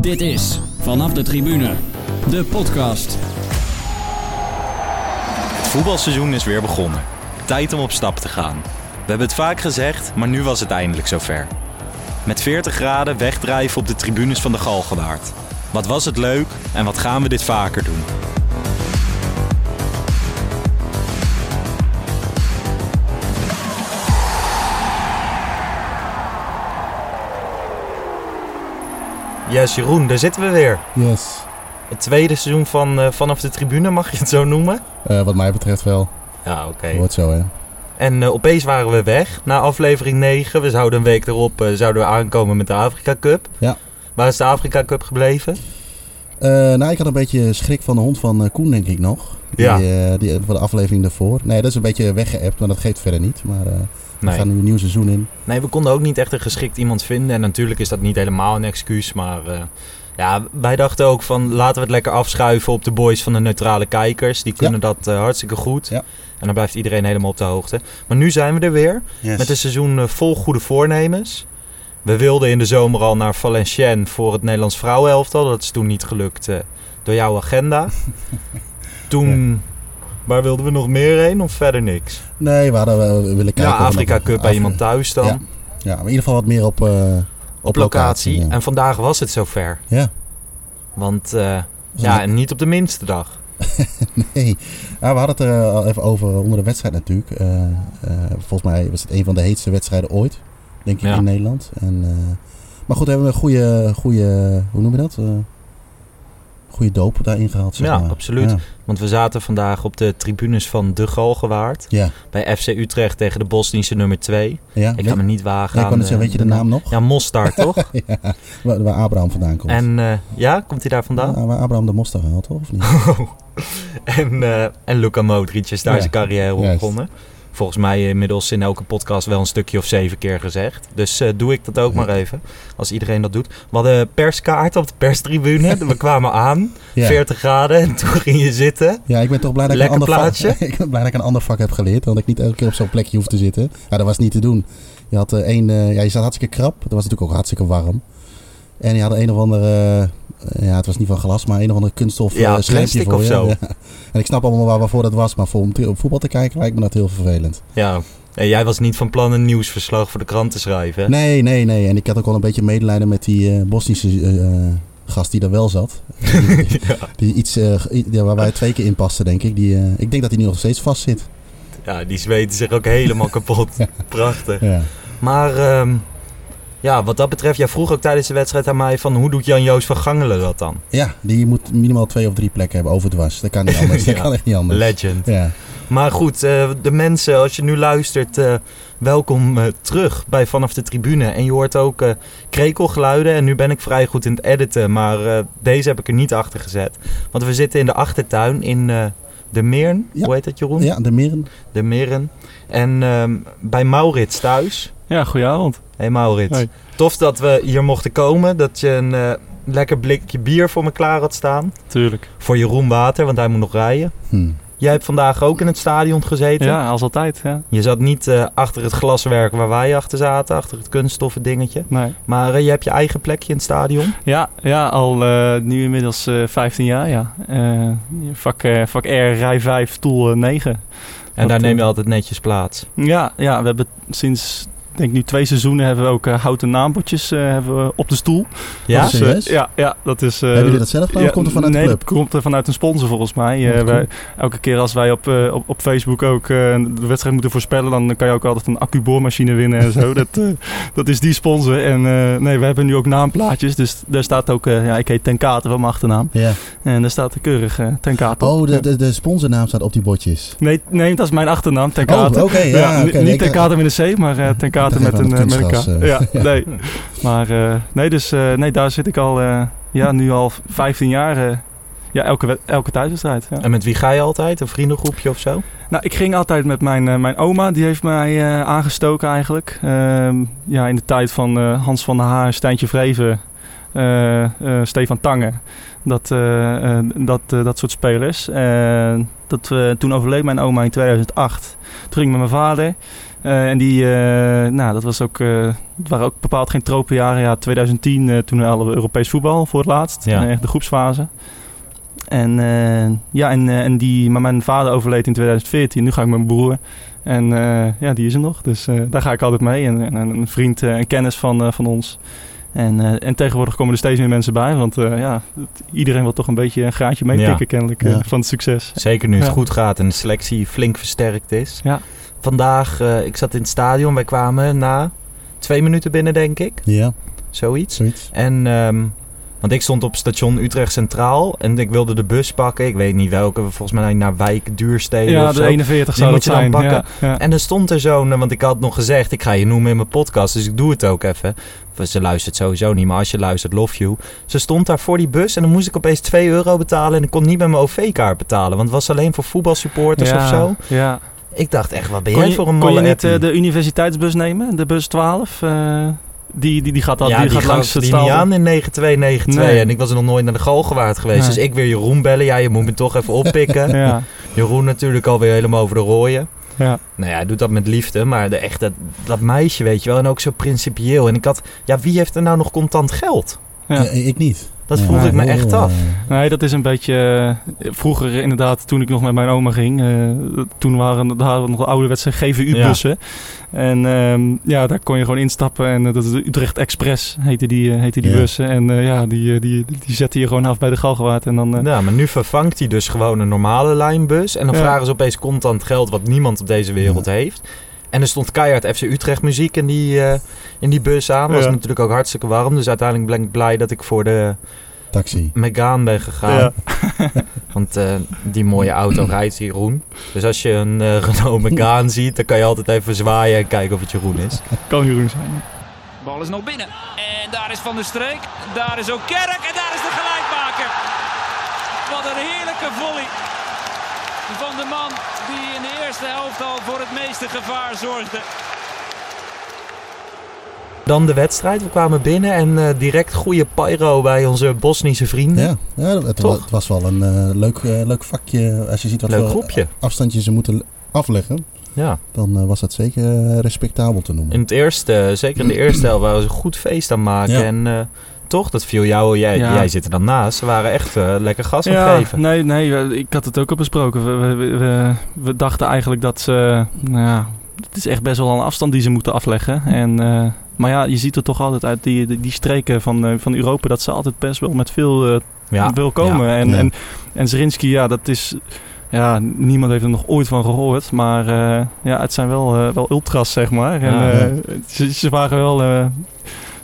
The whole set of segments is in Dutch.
Dit is Vanaf de Tribune, de podcast. Het voetbalseizoen is weer begonnen. Tijd om op stap te gaan. We hebben het vaak gezegd, maar nu was het eindelijk zover. Met 40 graden wegdrijven op de tribunes van de Galgenwaard. Wat was het leuk en wat gaan we dit vaker doen? Yes, Jeroen, daar zitten we weer. Yes. Het tweede seizoen van eh, Vanaf de Tribune, mag je het zo noemen? Eh, wat mij betreft wel. Ja, oké. Wordt zo, hè? En eh, opeens waren we weg. Na aflevering 9, we zouden een week erop zouden we aankomen met de Afrika Cup. Ja. Waar is de Afrika Cup gebleven? Nou, ik had een beetje schrik van de hond van Koen, denk ik nog. Die, Ja. die, van de aflevering daarvoor. Nee, dat is een beetje weggeëpt, maar dat geeft verder niet. Maar we gaan nu een nieuw seizoen in. nee, we konden ook niet echt een geschikt iemand vinden. En natuurlijk is dat niet helemaal een excuus. Maar eh, ja, wij dachten ook van laten we het lekker afschuiven op de boys van de neutrale kijkers. Die kunnen dat eh, hartstikke goed. Ja. En dan blijft iedereen helemaal op de hoogte. Maar nu zijn we er weer. Yes. Met een seizoen eh, vol goede voornemens. We wilden in de zomer al naar Valenciennes voor het Nederlands vrouwenelftal. Dat is toen niet gelukt door jouw agenda. toen, waar wilden we nog meer heen of verder niks? Nee, we hadden we willen kijken. ja, Afrika Cup bij iemand thuis dan. Ja. Ja, maar in ieder geval wat meer op, eh, Op locatie. ja. En vandaag was het zover. Ja. Want eh, ja, en niet op de minste dag. Nee, we hadden het er al even over onder de wedstrijd natuurlijk. Eh, eh, volgens mij was het een van de heetste wedstrijden ooit, denk ik, Ja. in Nederland. En, eh, maar goed, hebben we een goede, goede, hoe noem je dat? Eh goede doop daarin gehaald, zeg Ja, maar. absoluut. Ja. Want we zaten vandaag op de tribunes van De Galgenwaard. Ja, Bij FC Utrecht tegen de Bosnische nummer 2. ja. Ik ga me niet wagen Ja, ik zeggen, de- weet je de naam nog? Ja, Mostar toch? ja, waar, waar Abraham vandaan komt. En eh, ja, komt hij daar vandaan? Ja, waar Abraham de Mostar haalt, toch? Of niet? en, eh, en Luca Modric is daar zijn carrière juist. begonnen. Volgens mij inmiddels in elke podcast wel een stukje of zeven keer gezegd. Dus eh, doe ik dat ook maar even. Als iedereen dat doet. We hadden perskaart op de perstribune. We kwamen aan. Ja. 40 graden. En toen ging je zitten. ja, ik ben toch blij dat ik, een ander plaatsje. vak, ik ben blij dat ik een ander vak heb geleerd. Want ik niet elke keer op zo'n plekje hoef te zitten. Ja, dat was niet te doen. Je had eh, één, eh, ja, je zat hartstikke krap. Het was natuurlijk ook hartstikke warm. En je had een of andere, ja, het was niet van glas, maar een of andere kunststof Ja, eh, schermpje voor of je. zo. Ja. En ik snap allemaal waar, waarvoor dat was, maar voor om op voetbal te kijken lijkt me dat heel vervelend. Ja. En jij was niet van plan een nieuwsverslag voor de krant te schrijven. hè? Nee, nee, nee. En ik had ook wel een beetje medelijden met die eh, Bosnische eh, gast die er wel zat. Die, ja. die iets, ja, waar wij twee keer in pasten, denk ik. Die, ik denk dat hij nu nog steeds vast zit. ja, die zweten zich ook helemaal kapot. Prachtig. Ja. Maar ehm, ja, wat dat betreft, jij vroeg ook tijdens de wedstrijd aan mij van hoe doet Jan-Joos van Gangelen dat dan? Ja, die moet minimaal twee of drie plekken hebben overdwars. Dat kan niet anders. Ja. Dat kan echt niet anders. Legend. Ja. Maar goed, eh, de mensen, als je nu luistert, eh, welkom eh, terug bij Vanaf de Tribune. En je hoort ook krekelgeluiden. En nu ben ik vrij goed in het editen, maar deze heb ik er niet achter gezet. Want we zitten in de achtertuin in de Meern. Ja. Hoe heet dat, Jeroen? ja, de meren. De Meren. En ehm, bij Maurits thuis. Ja, goedenavond. Hey Maurits. Hoi. Tof dat we hier mochten komen. Dat je een eh, lekker blikje bier voor me klaar had staan. Tuurlijk. Voor Jeroen Water, want hij moet nog rijden. Hm. Jij hebt vandaag ook in het stadion gezeten. Ja, als altijd. Ja. Je zat niet eh, achter het glaswerk waar wij achter zaten, achter het kunststoffen dingetje. Nee. Maar eh, je hebt je eigen plekje in het stadion. Ja, ja, al eh, nu inmiddels eh 15 jaar, ja. Eh, vak, eh, vak R, rij 5, stoel eh, 9. En daar neem je altijd netjes plaats. Ja, ja, we hebben sinds, denk nu twee seizoenen, hebben we ook eh, houten naambordjes eh, hebben we op de stoel. Ja? Eh, ja, ja, dat is... Hebben jullie dat zelf gedaan komt er vanuit nee, de club? dat komt er vanuit een sponsor volgens mij. Wij, elke keer als wij op, op, op Facebook ook de wedstrijd moeten voorspellen, dan kan je ook altijd een accuboormachine winnen en zo. dat, dat is die sponsor. En nee, we hebben nu ook naamplaatjes. Dus daar staat ook, ja, ik heet Ten Katen van mijn achternaam. Ja. En daar staat keurig Ten Katen. op. Oh, de, de, de sponsornaam staat op die bordjes. Nee, nee, dat is mijn achternaam, Ten Oh, Katen. oké, ja, niet Ten Katen met een C, maar Ten Katen met een, eh, met een K. eh. ja, nee. Maar eh, nee, dus eh, nee, daar zit ik al, eh, ja, nu al 15 jaar. ja, elke, elke thuiswedstrijd. Ja. En met wie ga je altijd? Een vriendengroepje of zo? Nou, ik ging altijd met mijn, mijn oma, die heeft mij eh, aangestoken eigenlijk. Ehm, ja, in de tijd van eh, Hans van der Haar, Stijntje Vreven, eh, eh, Stefan Tangen. Dat, dat, dat soort spelers. En dat, eh, toen overleed mijn oma in 2008. Toen ging ik met mijn vader. Eh, en die, eh, nou, dat was ook, eh, het waren ook bepaald geen tropenjaren. Ja, 2010, eh, toen hadden we Europees voetbal voor het laatst. Ja. Echt de groepsfase. En ja, en, en die, maar mijn vader overleed in 2014. Nu ga ik met mijn broer. En ja, die is er nog. Dus daar ga ik altijd mee. En, en een vriend en kennis van, van ons. En, en tegenwoordig komen er steeds meer mensen bij. Want ja, iedereen wil toch een beetje een graadje meepikken Ja. kennelijk Ja. van het succes. Zeker nu het Ja. goed gaat en de selectie flink versterkt is. Ja. Vandaag, eh, ik zat in het stadion. Wij kwamen na twee minuten binnen, denk ik. Ja, Zoiets. zoiets. En, ehm, want ik stond op station Utrecht Centraal. En ik wilde de bus pakken. Ik weet niet welke. Volgens mij naar Wijk, Duurstede Ja, of de zo. 41 Die zou moet dat je dan zijn. pakken. Ja, ja. En er stond er zo'n, want ik had nog gezegd, ik ga je noemen in mijn podcast, dus ik doe het ook even. Ze luistert sowieso niet, maar als je luistert, love you. Ze stond daar voor die bus en dan moest ik opeens 2 euro betalen en ik kon niet met mijn OV-kaart betalen, want het was alleen voor voetbalsupporters ja, of zo. Ja. Ik dacht echt, wat ben Kon jij je, voor een kon je malle niet eh, de universiteitsbus nemen? De bus 12? eh, die, die, die gaat, al, ja, die die gaat langs het aan in 9292 Nee. en ik was er nog nooit naar de Galgenwaard geweest. Nee. Dus ik weer Jeroen bellen, ja je moet me toch even oppikken. Ja, Jeroen natuurlijk alweer helemaal over de rooien. ja. Nou ja, hij doet dat met liefde, maar de, echt dat, dat meisje, weet je wel, en ook zo principieel. En ik had, ja, wie heeft er nou nog contant geld? Ja. Ik niet. Dat Ja, vroeg ik me echt af. Nee, dat is een beetje... eh, vroeger inderdaad, toen ik nog met mijn oma ging... eh, toen waren, daar hadden we nog de ouderwetse GVU-bussen. En ehm, ja, daar kon je gewoon instappen. En eh, dat is de Utrecht Express heette die, heette die Ja. bussen. En eh, ja, die, die, die zette je gewoon af bij de Galgenwaard. En dan... eh, Ja, maar nu vervangt hij dus gewoon een normale lijnbus. En dan Ja. vragen ze opeens contant geld wat niemand op deze wereld heeft. En er stond keihard FC Utrecht muziek in die, eh, in die bus aan. was Ja. natuurlijk ook hartstikke warm. Dus uiteindelijk ben ik blij dat ik voor de Taxi. Megane ben gegaan. Ja. Want eh, die mooie auto rijdt Jeroen. Dus als je een eh, Renault Megane ziet, dan kan je altijd even zwaaien en kijken of het Jeroen is. kan Jeroen zijn. Bal is nog binnen. En daar is Van der Streek. Daar is ook Kerk. En daar is de gelijkmaker. Wat een heerlijke volley. Van de man die in de eerste helft al voor het meeste gevaar zorgde. Dan de wedstrijd. We kwamen binnen en eh, direct goede pyro bij onze Bosnische vrienden. Ja, ja het, Toch? wa- het was wel een eh, leuk, eh, leuk vakje. Als je ziet wat Leuk voor groepje. afstandje ze moeten afleggen, Ja. dan was dat zeker respectabel te noemen. In het eerste, zeker in de eerste helft, waren ze een goed feest aan maken. Ja. En eh, toch, dat viel jou, jij, Ja. jij zit er dan naast. Ze waren echt eh, lekker gas Ja, geven. nee, nee, ik had het ook al besproken. We, we, we- dachten eigenlijk dat ze, nou ja, het is echt best wel een afstand die ze moeten afleggen. En, eh, maar ja, je ziet er toch altijd uit die, die, die streken van, eh, van Europa dat ze altijd best wel met veel eh, Ja. wil komen. Ja. En, Ja. en, en Zrinski, ja, dat is, ja, niemand heeft er nog ooit van gehoord. Maar eh, ja, het zijn wel, wel ultras, zeg maar. En, Ja. eh, ze, ze waren wel...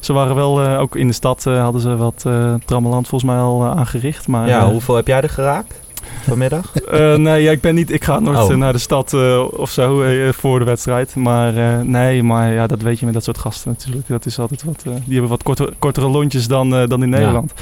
ze waren wel, eh, ook in de stad eh, hadden ze wat eh trammeland volgens mij al aangericht. Maar, Ja, hoeveel heb jij er geraakt vanmiddag? eh, nee, ja, ik ben niet. Ik ga nooit Oh. eh, naar de stad eh, of zo voor de wedstrijd. Maar eh, nee, maar ja, dat weet je met dat soort gasten natuurlijk. Dat is altijd wat. eh, die hebben wat kortere, kortere lontjes dan, eh, dan in Ja. Nederland.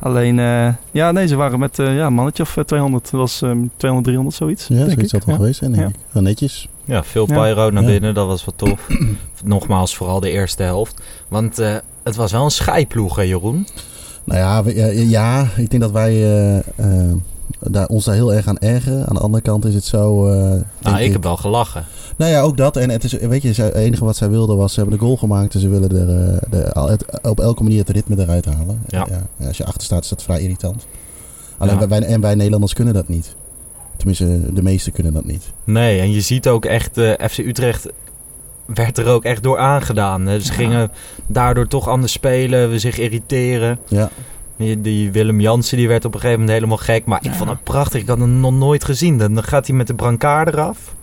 Alleen, eh, ja, nee, ze waren met eh, ja, een mannetje of eh, 200. Dat was ehm 200, 300 zoiets. ja, denk zoiets ik. het wel Ja. geweest zijn, denk Ja. ik. Wel netjes. Ja, veel Ja. pyro naar Ja. binnen, dat was wat tof. Nogmaals, vooral de eerste helft. Want eh, het was wel een scheiploeg, hè Jeroen? Nou ja, we- ja, ja, ik denk dat wij daar, ons daar heel erg aan ergeren. Aan de andere kant is het zo... eh, Nou, ik heb wel gelachen. Nou ja, ook dat. En het is, weet je, het enige wat zij wilden was, ze hebben de goal gemaakt en ze willen er eh, de, het- op elke manier het ritme eruit halen. Ja. Ja, als je achter staat is dat vrij irritant. Alleen Ja. wij, en wij Nederlanders kunnen dat niet. Tenminste, de meesten kunnen dat niet. Nee, en je ziet ook echt, eh FC Utrecht werd er ook echt door aangedaan. hè. Ze Ja. gingen daardoor toch anders spelen, we zich irriteren. Ja, Die, die Willem Jansen die werd op een gegeven moment helemaal gek. Maar ik vond het prachtig. Ik had hem nog nooit gezien. Dan gaat hij met de brancard eraf.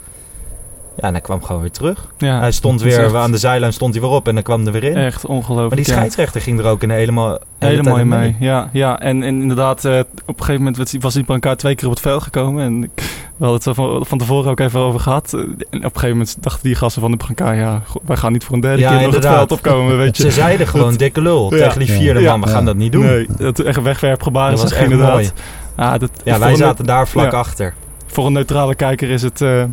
Ja, en hij kwam gewoon weer terug. Ja, hij stond weer echt- aan de zijlijn stond hij weer op en dan kwam er weer in. Echt ongelooflijk. maar die ja. scheidsrechter ging er ook in helemaal, hele Helemaal in mee. Ja, ja. En, en inderdaad, eh, op een gegeven moment was die- was die brancard twee keer op het veld gekomen. En ik, we hadden het van, van tevoren ook even over gehad. En op een gegeven moment dachten die gasten van de brancard... ja, wij gaan niet voor een derde Ja, keer nog het veld opkomen, weet je. Ze zeiden gewoon dikke lul Ja. tegen die vierde Ja. man. We gaan Ja. dat niet doen. Nee, dat echt wegwerpgebaren Dat was echt inderdaad. mooi. Ja, dat, Ja, wij een- zaten daar vlak Ja. achter. Voor een neutrale kijker is het eh,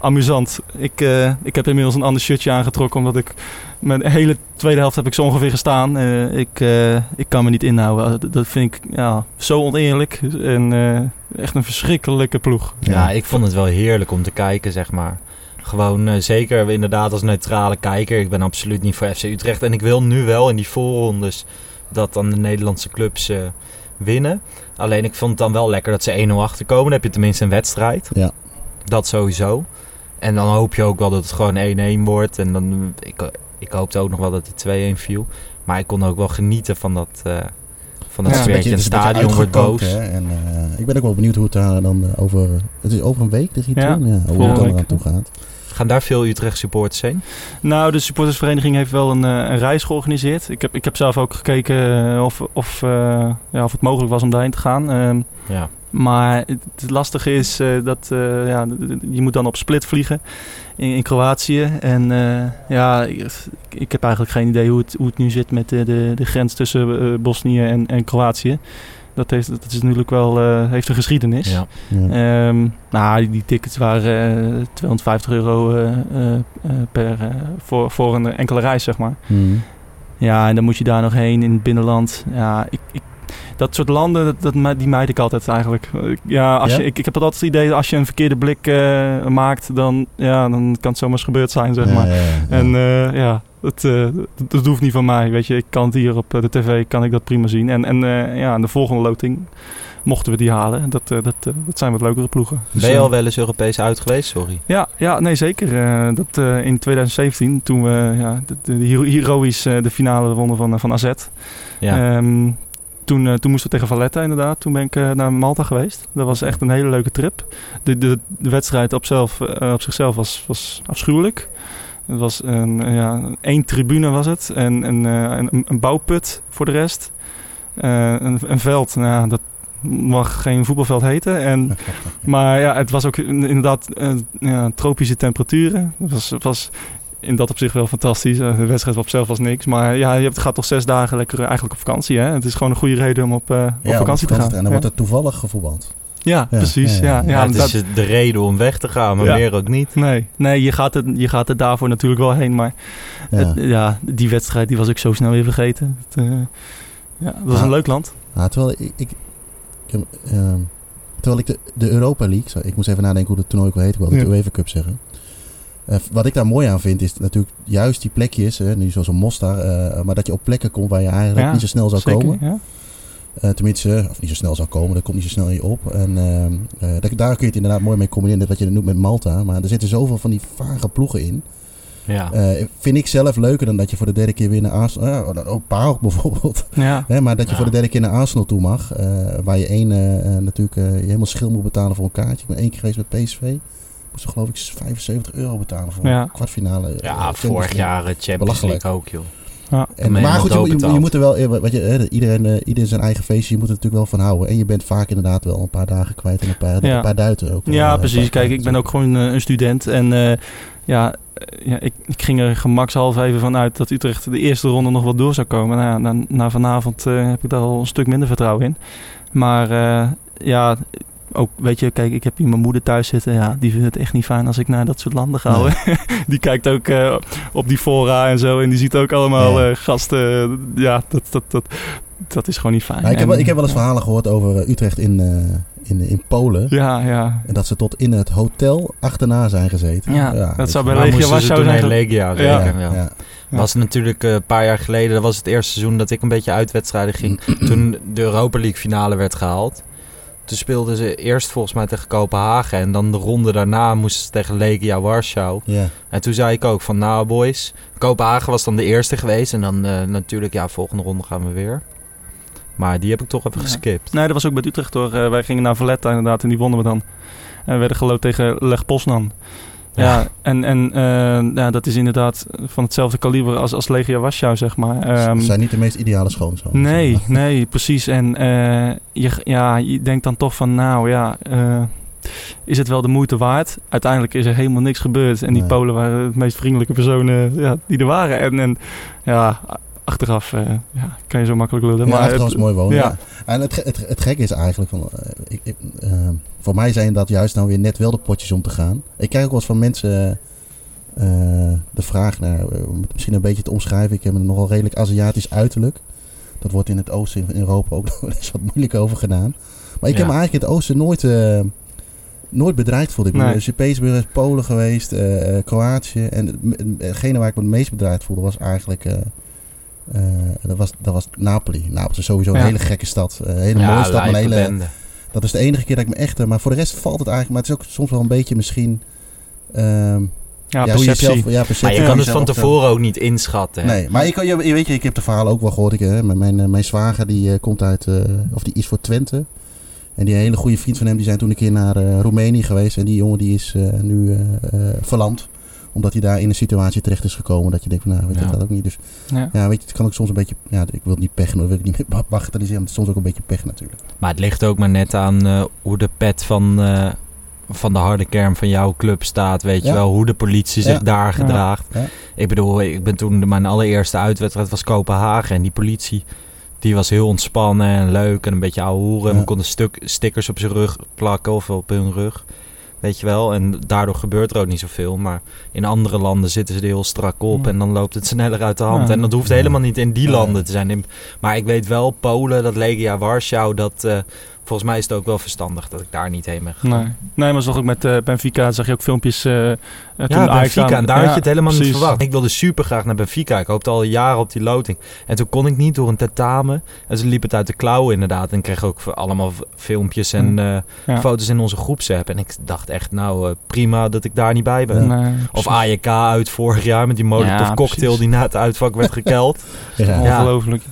amusant. Ik, eh, ik heb inmiddels een ander shirtje aangetrokken, omdat ik mijn hele tweede helft heb ik zo ongeveer gestaan. Eh, ik, eh, ik kan me niet inhouden. Dat, dat vind ik ja, zo oneerlijk en eh, echt een verschrikkelijke ploeg. Ja, ik vond het wel heerlijk om te kijken, zeg maar. Gewoon eh, zeker inderdaad als neutrale kijker. Ik ben absoluut niet voor FC Utrecht. En ik wil nu wel in die voorrondes dat dan de Nederlandse clubs eh, winnen. Alleen ik vond het dan wel lekker dat ze 1-0 achterkomen. Dan heb je tenminste een wedstrijd. Ja. Dat sowieso. En dan hoop je ook wel dat het gewoon 1-1 wordt. En dan, ik, ik hoopte ook nog wel dat het 2-1 viel. Maar ik kon ook wel genieten van dat, eh van dat Ja, het sfeertje. stadion wordt boos. hè. En, eh, ik ben ook wel benieuwd hoe het daar dan eh, over... Het is over een week, de return? Ja, Ja, hoe het dan eraan toe gaat. Gaan daar veel Utrecht supporters heen? Nou, de supportersvereniging heeft wel een, een reis georganiseerd. Ik heb, ik heb zelf ook gekeken of, of, eh, ja, of het mogelijk was om daarheen te gaan. Ehm, Ja. Maar het, lastige is eh, dat eh, ja, je moet dan op Split vliegen in, in Kroatië. En eh, ja, ik, heb eigenlijk geen idee hoe het, hoe het nu zit met de, de, de grens tussen Bosnië en, en Kroatië. Dat, heeft, dat is natuurlijk wel, heeft een geschiedenis. Ja. Ja. Ehm, nou, die, tickets waren eh, 250 euro per, voor, voor een enkele reis, zeg maar. Mhm. Ja, en dan moet je daar nog heen in het binnenland. Ja, ik, ik, dat soort landen, dat, die mijd ik altijd eigenlijk. Ik- Ja, als Ja? Je, ik, ik heb altijd het idee dat als je een verkeerde blik eh, maakt, dan, ja, dan kan het zomaar eens gebeurd zijn, zeg maar. ja, ja. En eh, ja, dat, eh, dat, dat hoeft niet van mij. Weet je, ik kan het hier op eh, de tv, kan ik dat prima zien. En, en eh, ja, de volgende loting mochten we die halen. Dat, eh, dat, eh, dat zijn wat leukere ploegen. Dus, Ben je eh, al wel eens Europees uit geweest? Sorry. ja, ja, nee zeker. Eh, dat, eh, in 2017, toen we ja, de, de, hero- heroïs eh, de finale wonnen van, eh, van AZ. Ja. Ehm, toen, eh, toen moesten we tegen Valletta inderdaad. Toen ben ik eh, naar Malta geweest. Dat was echt een hele leuke trip. De, de, de wedstrijd op, zelf, eh, op zichzelf was, was afschuwelijk. Het was een, ja, één tribune was het. En, en een, een bouwput voor de rest. Een, een veld, nou, dat mag geen voetbalveld heten. En, maar ja, het was ook inderdaad ja, tropische temperaturen. Het was, het was in dat opzicht wel fantastisch. Eh, De wedstrijd op zichzelf was niks. Maar ja, je hebt, gaat toch zes dagen lekker eh, eigenlijk op vakantie. Hè? Het is gewoon een goede reden om op, eh, op Ja, vakantie te gaan. En dan ja. wordt het toevallig gevoetbald. ja, Ja, precies. ja, Ja, ja. ja, Ja, het dat- is de reden om weg te gaan, maar Ja. meer ook niet. nee, nee je, gaat het, je gaat er daarvoor natuurlijk wel heen. Maar Ja. het- ja, die wedstrijd die was ik zo snel weer vergeten. Het, eh, ja, dat was Ja. een leuk land. Ja, terwijl ik... ik, ehm, terwijl ik de, de Europa League... zo- Ik moest even nadenken hoe het toernooi ook heet. Ik wilde Ja. de UEFA Cup zeggen. Eh, wat ik daar mooi aan vind is natuurlijk juist die plekjes, hè, nu zoals een Mostar, eh, maar dat je op plekken komt waar je eigenlijk Ja, niet zo snel zou Zeker, komen. ja. Eh, tenminste, of niet zo snel zou komen, dat komt niet zo snel in je op. En ehm, eh, daar, kun je het inderdaad mooi mee combineren, net wat je noemt met Malta. Maar er zitten zoveel van die vage ploegen in. Ja. Eh, vind ik zelf leuker dan dat je voor de derde keer weer naar Arsenal... Ja, ook PAOK bijvoorbeeld. Ja. Hè, maar dat je Ja. voor de derde keer naar Arsenal toe mag. eh, waar je één natuurlijk eh, je helemaal schil moet betalen voor een kaartje. Ik ben één keer geweest met PSV. Moest er geloof ik 75 euro betalen voor Ja. een kwartfinale. eh, Ja, vorig jaar eh, Champions Belachelijk. League ook, joh. Ja. En, Maar goed, je, je, moet er wel, eh, wat je, hè, iedereen, eh, iedereen zijn eigen feestje, je moet er natuurlijk wel van houden. En je bent vaak inderdaad wel een paar dagen kwijt en een paar, Ja. een paar duiten ook. Ja, Eh, precies. Kijk, kwijt. ik ben ook gewoon eh, een student. En eh, ja, eh, ja ik, ik ging er gemakshalve even vanuit dat Utrecht de eerste ronde nog wel door zou komen. Nou, ja, na, na vanavond eh, heb ik daar al een stuk minder vertrouwen in. Maar eh, ja, ook, weet je, kijk, ik heb hier mijn moeder thuis zitten. Ja, die vindt het echt niet fijn als ik naar dat soort landen ga. Nee. die kijkt ook eh, op die fora en zo. En die ziet ook allemaal Ja. eh, gasten. Ja, dat, dat, dat, dat is gewoon niet fijn. Nou, ik, heb En, ik heb wel eens ja. verhalen gehoord over eh, Utrecht in, eh, in, in Polen. Ja, ja. En dat ze tot in het hotel achterna zijn gezeten. Ja, dat zou bij Legia Warschau toen zijn Legia Ja. rekenen, ja. ja. Ja. was natuurlijk eh, een paar jaar geleden, dat was het eerste seizoen dat ik een beetje uit wedstrijden ging. toen de Europa League finale werd gehaald. Toen speelden ze eerst volgens mij tegen Kopenhagen. En dan de ronde daarna moesten ze tegen Legia Warschau. Ja. En toen zei ik ook van, nou boys, Kopenhagen was dan de eerste geweest. En dan eh, natuurlijk, ja, volgende ronde gaan we weer. Maar die heb ik toch even Ja. geskipt. Nee, dat was ook bij Utrecht hoor. Eh, wij gingen naar Valletta inderdaad en die wonnen we dan. En we werden geloot tegen Leg Poznan. Ja, Ja. en, en eh, ja, dat is inderdaad van hetzelfde kaliber als, als Legia Warschau, zeg maar. Ze zijn niet de meest ideale schoonzoons. nee, nee, precies. En eh, je, ja, je denkt dan toch van, nou ja, eh, is het wel de moeite waard? Uiteindelijk is er helemaal niks gebeurd. En die Nee. Polen waren de meest vriendelijke personen ja, die er waren. En, en ja, achteraf eh, ja, kan je zo makkelijk lullen. Ja, maar achteraf het- is mooi wonen. ja. Ja. En het, het, het gekke is eigenlijk, van, eh, ik, ik, eh, voor mij zijn dat juist nou weer net wel de potjes om te gaan. Ik krijg ook wel eens van mensen de vraag naar, om het misschien een beetje te omschrijven. Ik heb een nogal redelijk Aziatisch uiterlijk. Dat wordt in het oosten in Europa ook nog eens wat moeilijk over gedaan. Maar ik heb me eigenlijk in het oosten nooit, nooit bedreigd voelde. Ik ben Nee. is Polen geweest, Kroatië. En hetgene waar ik me het meest bedreigd voelde was eigenlijk... eh, dat, was, dat was Napoli. Napoli is sowieso een Ja. hele gekke stad. Een hele mooie stad, maar een hele... Dat is de enige keer dat ik me echt... eh, Maar voor de rest valt het eigenlijk... Maar het is ook soms wel een beetje misschien... ehm, Ja, perceptie. ja, perceptie. Maar je kan het van tevoren ook niet inschatten. hè? Nee, maar ik, je, je weet je, ik heb de verhalen ook wel gehoord. Ik, hè, mijn, mijn, eh, mijn zwager die eh, komt uit, eh, of die is voor Twente. En die hele goede vriend van hem, die zijn toen een keer naar eh, Roemenië geweest. En die jongen die is eh, nu eh, eh, verlamd. Omdat hij daar in een situatie terecht is gekomen dat je denkt van nou, weet je, Ja. dat ook niet. Dus Ja. ja, weet je, het kan ook soms een beetje, ja, ik wil niet pech, dat wil ik niet meer bagatelliseren. Maar het is soms ook een beetje pech natuurlijk. Maar het ligt ook maar net aan eh, hoe de pet van, eh, van de harde kern van jouw club staat. Weet je wel, hoe de politie zich daar gedraagt. Ik bedoel, ik ben toen mijn allereerste uitwedstrijd was Kopenhagen. En die politie, die was heel ontspannen en leuk en een beetje ouwe hoeren. En we konden stuk, stickers op zijn rug plakken of op hun rug. Weet je wel, en daardoor gebeurt er ook niet zoveel. Maar in andere landen zitten ze er heel strak op Ja. en dan loopt het sneller uit de hand. Ja. En dat hoeft Ja. helemaal niet in die Ja. landen te zijn. In- Maar ik weet wel, Polen, dat Legia Warschau, dat... eh, volgens mij is het ook wel verstandig dat ik daar niet heen ben gegaan. Nee. nee, maar zag ook met eh, Benfica, zag je ook filmpjes. eh, toen Ja, Benfica. aan- En daar Ja, had je het helemaal niet verwacht. Ik wilde super graag naar Benfica. Ik hoopte al jaren op die loting. En toen kon ik niet door een tentamen. En ze liep het uit de klauwen inderdaad. En ik kreeg ook allemaal filmpjes en Mm. Ja. foto's in onze groepsapp. En ik dacht echt, nou prima dat ik daar niet bij ben. Nee, Of. AJK uit vorig jaar met die molotov cocktail precies. die na het uitvak werd gekeld. Ja. Ongelooflijk.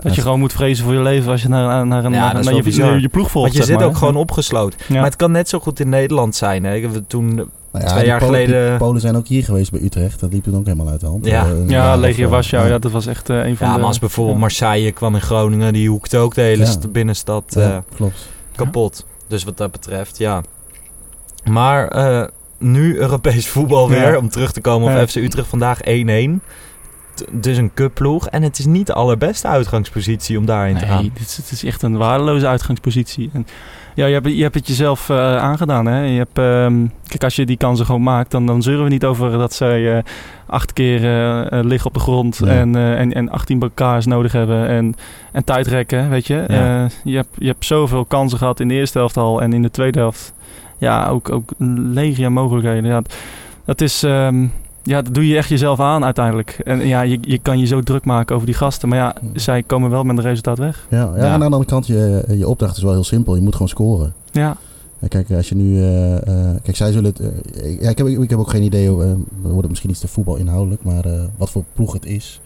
Dat je gewoon moet vrezen voor je leven als je naar, naar, een, Ja, naar, naar je, bizar. je, je ploeg volgt. Want je zeg zit maar, ook gewoon opgesloten. Ja. Maar het kan net zo goed in Nederland zijn. Hè. Heb toen Nou ja, Twee jaar Polen- geleden- Polen zijn ook hier geweest bij Utrecht. Dat liep toen ook helemaal uit de hand. Ja. Een Ja, Legia eh, Warschau, ja, dat was echt eh, een van Ja, de... maar als bijvoorbeeld ja. Marseille kwam in Groningen, die hoekte ook de hele binnenstad ja, eh, klopt. kapot. Dus wat dat betreft, ja. Maar eh, nu Europees voetbal weer, Ja. om terug te komen op Ja. FC Utrecht vandaag 1-1. Dus een cupploeg. En het is niet de allerbeste uitgangspositie om daarin te gaan. Nee, het is echt een waardeloze uitgangspositie. En, ja, je hebt, je hebt het jezelf eh, aangedaan. Hè? Je hebt, ehm, kijk, als je die kansen gewoon maakt, dan, dan zeuren we niet over dat zij eh, acht keer eh, liggen op de grond en, en, en 18 elkaars nodig hebben en, en tijd rekken, weet je. Ja. Je, hebt, je hebt zoveel kansen gehad in de eerste helft al en in de tweede helft. Ja, ook, ook een legio mogelijkheden. Ja, dat is... ehm, ja, dat doe je echt jezelf aan uiteindelijk. En ja, je, je kan je zo druk maken over die gasten. Maar ja, zij komen wel met een resultaat weg. Ja, ja, Ja. en aan de andere kant, je, je opdracht is wel heel simpel. Je moet gewoon scoren. Ja, Ja, kijk, als je nu... eh, eh, kijk, zij zullen het... eh, ja, ik, heb, ik heb ook geen idee... we worden misschien iets te voetbal inhoudelijk, maar eh, wat voor ploeg het is.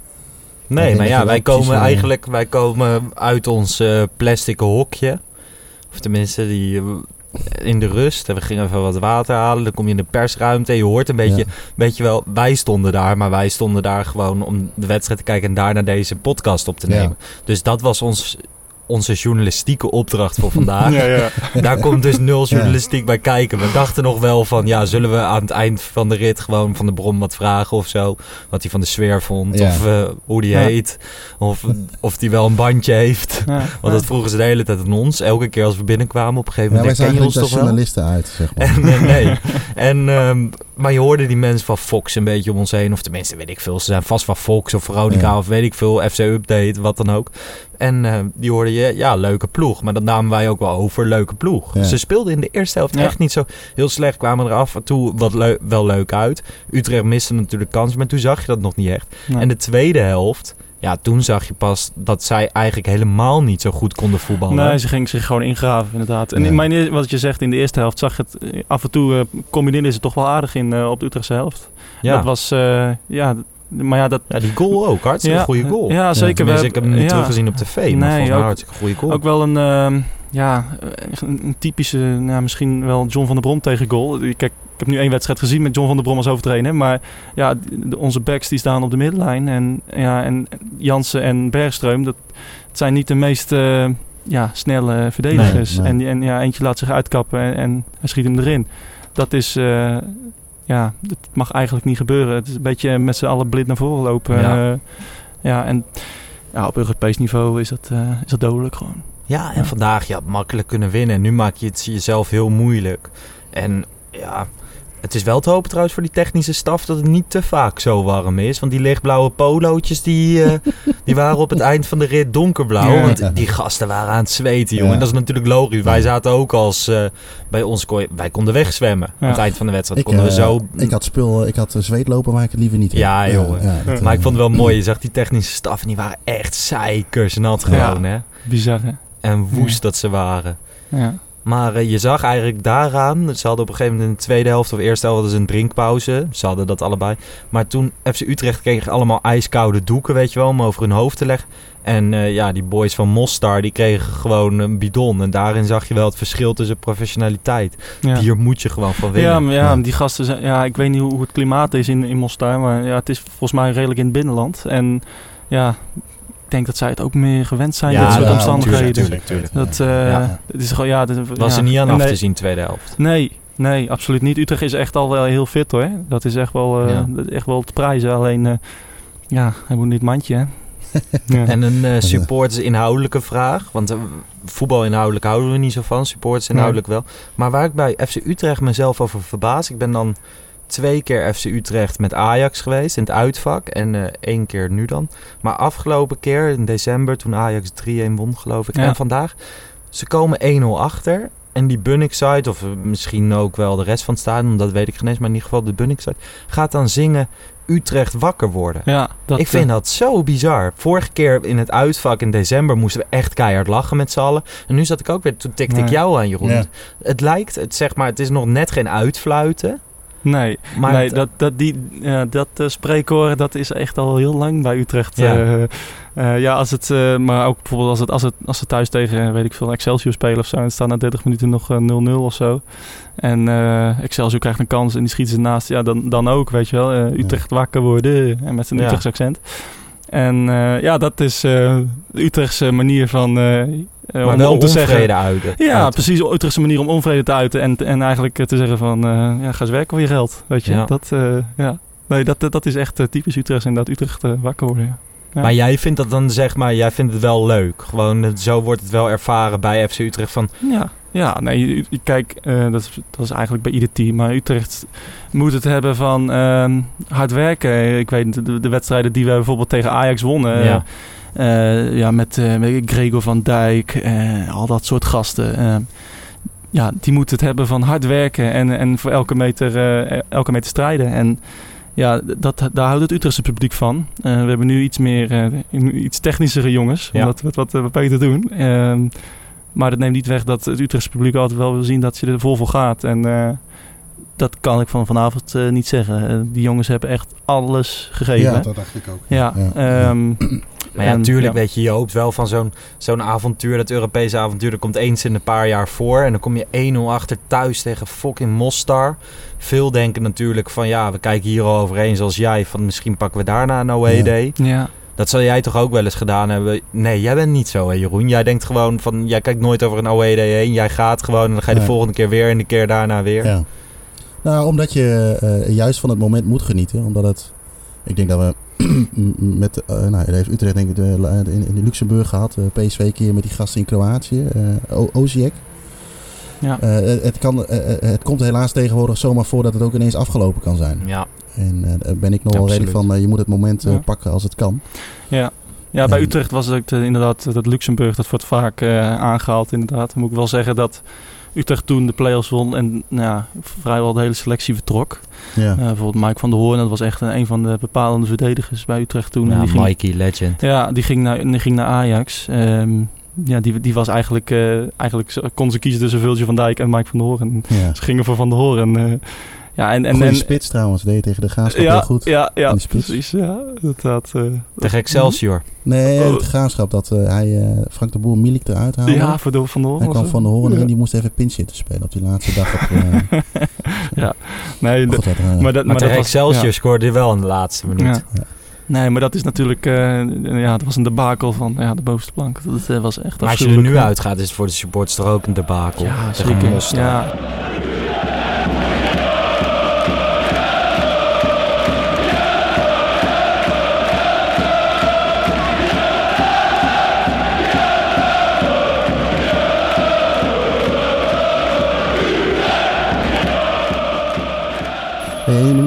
Nee, maar ja, wij komen eigenlijk wij komen uit ons eh plastic hokje. Of tenminste, die, in de rust. En we gingen even wat water halen. Dan kom je in de persruimte. En je hoort een beetje, Ja. weet je wel, wij stonden daar. Maar wij stonden daar gewoon om de wedstrijd te kijken en daarna deze podcast op te Ja. nemen. Dus dat was ons, onze journalistieke opdracht voor vandaag. ja. Daar komt dus nul journalistiek bij kijken. We dachten nog wel van, ja, zullen we aan het eind van de rit gewoon van de bron wat vragen of zo? Wat hij van de sfeer vond, Ja. of eh, hoe die Ja. heet, of, of die wel een bandje heeft. ja. Want dat vroegen ze de hele tijd aan ons. Elke keer als we binnenkwamen, op een gegeven Ja, wij moment, zagen ken je ons als toch wel? journalisten uit, zeg maar. En, nee. En, ehm, maar je hoorde die mensen van Fox een beetje om ons heen. Of tenminste, weet ik veel. Ze zijn vast van Fox of Veronica Ja. of weet ik veel. FC Update, wat dan ook. En eh, die hoorden je, ja, leuke ploeg. Maar dat namen wij ook wel over, leuke ploeg. Ja. Ze speelden in de eerste helft Ja. echt niet zo heel slecht. Kwamen er af en toe wat leu- wel leuk uit. Utrecht miste natuurlijk kans, maar toen zag je dat nog niet echt. Nee. En de tweede helft, ja, toen zag je pas dat zij eigenlijk helemaal niet zo goed konden voetballen. Nee, ze ging zich gewoon ingraven, inderdaad. En Ja. in mijn, wat je zegt, in de eerste helft zag je het eh, af en toe eh combineerde ze toch wel aardig in eh, op de Utrechtse helft. ja. Dat was, eh, ja, maar ja, dat... ja, die goal ook. Hartstikke ja, goede goal. Ja, zeker. Tenminste, We ik heb hem niet ja, teruggezien op tv, maar Nee, volgens mij ook- hartstikke goede goal. Ook wel een, ehm, ja, een, typische, nou, misschien wel John van der Brom tegen goal. Kijk, ik heb nu één wedstrijd gezien met John van der Brom als hoofdtrainer. Maar ja, onze backs die staan op de middenlijn. En, ja, en Jansen en Bergström, dat het zijn niet de meest eh, ja, snelle verdedigers. Nee, nee. En, en ja, eentje laat zich uitkappen en, en hij schiet hem erin. Dat is, eh, ja, dat mag eigenlijk niet gebeuren. Het is een beetje met z'n allen blind naar voren lopen. Ja. Ja, ja en ja, op Europees niveau is dat, eh, is dat dodelijk gewoon. Ja, en Ja. vandaag, je had makkelijk kunnen winnen. En nu maak je het jezelf heel moeilijk. En ja, Het is wel te hopen trouwens voor die technische staf dat het niet te vaak zo warm is. Want die lichtblauwe polootjes die, eh, die waren op het eind van de rit donkerblauw. Ja. Want die gasten waren aan het zweten, jongen. Ja. Dat is natuurlijk logisch. Wij zaten ook als... eh, bij ons kon je- wij konden wegzwemmen. Ja. Aan het eind van de wedstrijd Ik, konden we eh, zo... Ik had spul, ik had zweetlopen waar ik het liever niet. Ja, jongen. dat, maar ik vond het wel mooi. Je zag die technische staf en die waren echt zeikersnat gewoon, hè. Bizar, hè? En woest dat ze waren. Ja. Maar eh, je zag eigenlijk daaraan, ze hadden op een gegeven moment in de tweede helft of eerste helft hadden ze een drinkpauze. Ze hadden dat allebei. Maar toen FC Utrecht kreeg allemaal ijskoude doeken, weet je wel, om over hun hoofd te leggen. En eh, ja, die boys van Mostar, die kregen gewoon een bidon. En daarin zag je wel het verschil tussen professionaliteit. Ja. Hier moet je gewoon van winnen. Ja, maar ja, Ja. die gasten zijn, ja, ik weet niet hoe, hoe het klimaat is in, in Mostar, maar ja, het is volgens mij redelijk in het binnenland. En ja, denk dat zij het ook meer gewend zijn, Ja, dit soort ja, omstandigheden. tuurlijk, tuurlijk. Dat, eh, Ja. het is gewoon, ja, dat, Was ja. er niet aan af nee, te zien, tweede helft. Nee, nee, absoluut niet. Utrecht is echt al wel heel fit hoor. Dat is echt wel, eh, Ja. dat is echt wel te prijzen. Alleen, eh, ja, hij moet niet het mandje hè. ja. En een eh, supporters inhoudelijke vraag. Want voetbal inhoudelijk houden we niet zo van. Supporters inhoudelijk wel. Maar waar ik bij FC Utrecht mezelf over verbaas. Ik ben dan twee keer FC Utrecht met Ajax geweest in het uitvak. En eh, één keer nu dan. Maar afgelopen keer in december toen Ajax 3-1 won geloof ik. Ja. En vandaag. Ze komen 1-0 achter. En die Bunnik side, of eh, misschien ook wel de rest van het stadion, dat weet ik geen eens, maar in ieder geval de Bunnik side, gaat dan zingen Utrecht wakker worden. ja, dat, ik vind eh, dat zo bizar. Vorige keer in het uitvak in december moesten we echt keihard lachen met z'n allen. En nu zat ik ook weer, toen tikte ik jou aan, Jeroen. Ja. Het lijkt, het, zeg maar, het is nog net geen uitfluiten. Nee, Maar nee het- dat, dat, die, dat eh, spreekkoor dat is echt al heel lang bij Utrecht. Ja. Ja, ja als het, eh, maar ook bijvoorbeeld als, het, als, het, als ze thuis tegen, eh, weet ik veel, Excelsior spelen of zo. En het staat na 30 minuten nog eh, 0-0 of zo. En eh, Excelsior krijgt een kans en die schieten ze naast. Ja, dan, dan ook, weet je wel. eh, Utrecht wakker worden. En met zijn Ja. Utrechts accent. En eh, ja, dat is eh, de Utrechtse manier van... eh, maar om, wel om te zeggen, uiten. ja, precies. De Utrechtse manier om onvrede te uiten. En, en eigenlijk te zeggen van, eh, ja, ga eens werken voor je geld. Weet je, Ja. dat, eh, ja. Nee, dat, dat is echt typisch Utrecht. Inderdaad, Utrecht wakker worden, ja. Ja. Maar jij vindt dat dan, zeg maar, jij vindt het wel leuk. Gewoon, zo wordt het wel ervaren bij FC Utrecht van... Ja, ja nee, kijk, dat, is, dat is eigenlijk bij ieder team. Maar Utrecht moet het hebben van ehm, hard werken. Ik weet de, de wedstrijden die we bijvoorbeeld tegen Ajax wonnen. Ja. Eh, ja, met, eh, met Gregor van Dijk, eh, al dat soort gasten. ja, die moeten het hebben van hard werken en, en voor elke meter, elke meter strijden. En ja, dat, daar houdt het Utrechtse publiek van. We hebben nu iets meer, iets technischere jongens, om Ja. dat wat, wat, wat beter te doen. Ehm, maar dat neemt niet weg dat het Utrechtse publiek altijd wel wil zien dat je er vol voor gaat. En dat kan ik van vanavond niet zeggen. Die jongens hebben echt alles gegeven. Ja, dat dacht ik ook. Ja, Ja. ehm, Maar ja, natuurlijk ja. weet je, je hoopt wel van zo'n zo'n avontuur, dat Europese avontuur, dat komt eens in een paar jaar voor. En dan kom je 1-0 achter thuis tegen fucking Mostar. Veel denken natuurlijk van, ja, we kijken hier al overheen zoals jij, van misschien pakken we daarna een away Ja. day. Ja, Dat zal jij toch ook wel eens gedaan hebben? Nee, jij bent niet zo, hè, Jeroen. Jij denkt gewoon van, jij kijkt nooit over een away day heen. Jij gaat gewoon en dan ga je de volgende keer weer en de keer daarna weer. Ja. Nou, omdat je eh, juist van het moment moet genieten. Omdat het... Ik denk dat we met... eh nou, heeft Utrecht denk ik de, in, in Luxemburg gehad. eh, PSV een keer met die gasten in Kroatië. eh O- Osijek. ja. Het, kan, het komt helaas tegenwoordig zomaar voor dat het ook ineens afgelopen kan zijn. Ja, En daar ben ik nog wel redelijk van... je moet het moment Ja. pakken als het kan. Ja. Ja, bij En- Utrecht was het inderdaad dat Luxemburg, dat wordt vaak eh, aangehaald inderdaad. Dan moet ik wel zeggen dat Utrecht toen de play-offs won en nou, ja, vrijwel de hele selectie vertrok. Ja. Eh, bijvoorbeeld Mike van der Hoorn, dat was echt een, een van de bepalende verdedigers bij Utrecht toen. en ja die ging, Mikey, legend. ja, die ging naar, die ging naar Ajax. Ehm, ja, die, die was eigenlijk, eh, eigenlijk kon ze kiezen tussen Viltje van Dijk en Mike van der Hoorn. ja. Ze gingen voor Van der Hoorn. Ja, en, en, Goeie en, spits trouwens. Deed je tegen de Graafschap ja, heel goed. ja, ja, in de spits. precies. Ja, dat had, eh, Tegen Excelsior. Nee, Oh. de Graafschap. Dat eh, hij eh, Frank de Boer Milik eruit haalde. ja, voor de, Van der Hoorn. Hij kwam het. van de horen Ja. en die moest even pinch zitten spelen op die laatste dag. Op, eh, ja, nee, maar de- goed, dat, maar dat, Maar, tegen Excelsior ja. scoorde hij wel in de laatste minuut. Ja. Nee, maar dat is natuurlijk, eh, ja, dat was een debakel van ja, de bovenste plank. Dat was echt Maar als je er nu uitgaat, is het voor de supporters toch ook een debakel. Ja, zeker. Ja.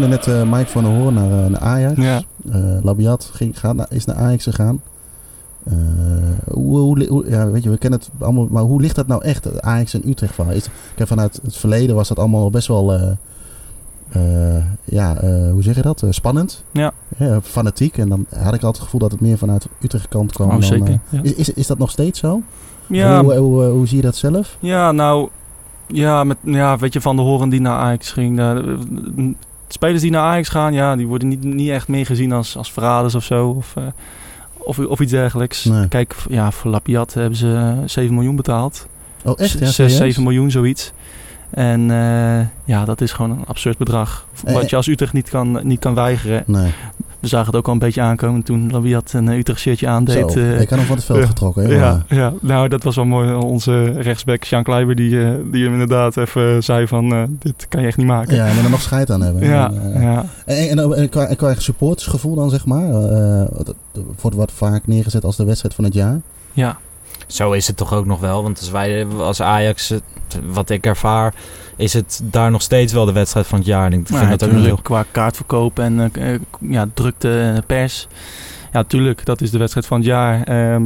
Net eh, Mike van der Hoorn naar, eh, naar Ajax. Ja. Eh, Labiat ging, gaat naar, is naar Ajax gegaan. Hoe, hoe, hoe- ja, weet je, we kennen het allemaal, maar hoe ligt dat nou echt? Ajax en Utrecht verhaal. Is, kijk, vanuit het verleden was dat allemaal best wel, ja, hoe zeg je dat? Spannend. Ja. fanatiek. En dan had ik altijd het gevoel dat het meer vanuit Utrecht kant kwam. Oh, zeker. ja. is, is, is dat nog steeds zo? Ja, Hoe, hoe, hoe zie je dat zelf? Ja, nou, ja, met, ja, weet je, Van de Horen die naar Ajax ging. Spelers die naar Ajax gaan, ja, die worden niet, niet echt meer gezien als, als verraders of zo. Of, eh, of, of iets dergelijks. Nee. Kijk, ja, voor Lapiat hebben ze eh, 7 miljoen betaald. Oh, echt? Ja, 6, serieus? 7 miljoen, zoiets. En eh, ja, dat is gewoon een absurd bedrag. Eh, Wat je als Utrecht niet kan, niet kan weigeren. Nee. Zagen het ook al een beetje aankomen toen Labiat een Utrecht shirtje aandeed. Zo, eh, ik had hem van het veld getrokken. hè, ja, ja, nou dat was wel mooi. Onze rechtsback Jean Kleiber die, eh, die hem inderdaad even zei van eh, dit kan je echt niet maken. ja, en er nog scheid aan hebben. ja, En, eh, ja. En, en, en qua, qua supportersgevoel dan, zeg maar. eh, wordt wat vaak neergezet als de wedstrijd van het jaar. ja. Zo is het toch ook nog wel. Want als wij als Ajax, wat ik ervaar, is het daar nog steeds wel de wedstrijd van het jaar. En ik vind dat ook heel... qua kaartverkoop en eh, eh, ja, drukte en pers. Ja, tuurlijk, dat is de wedstrijd van het jaar. Ehm,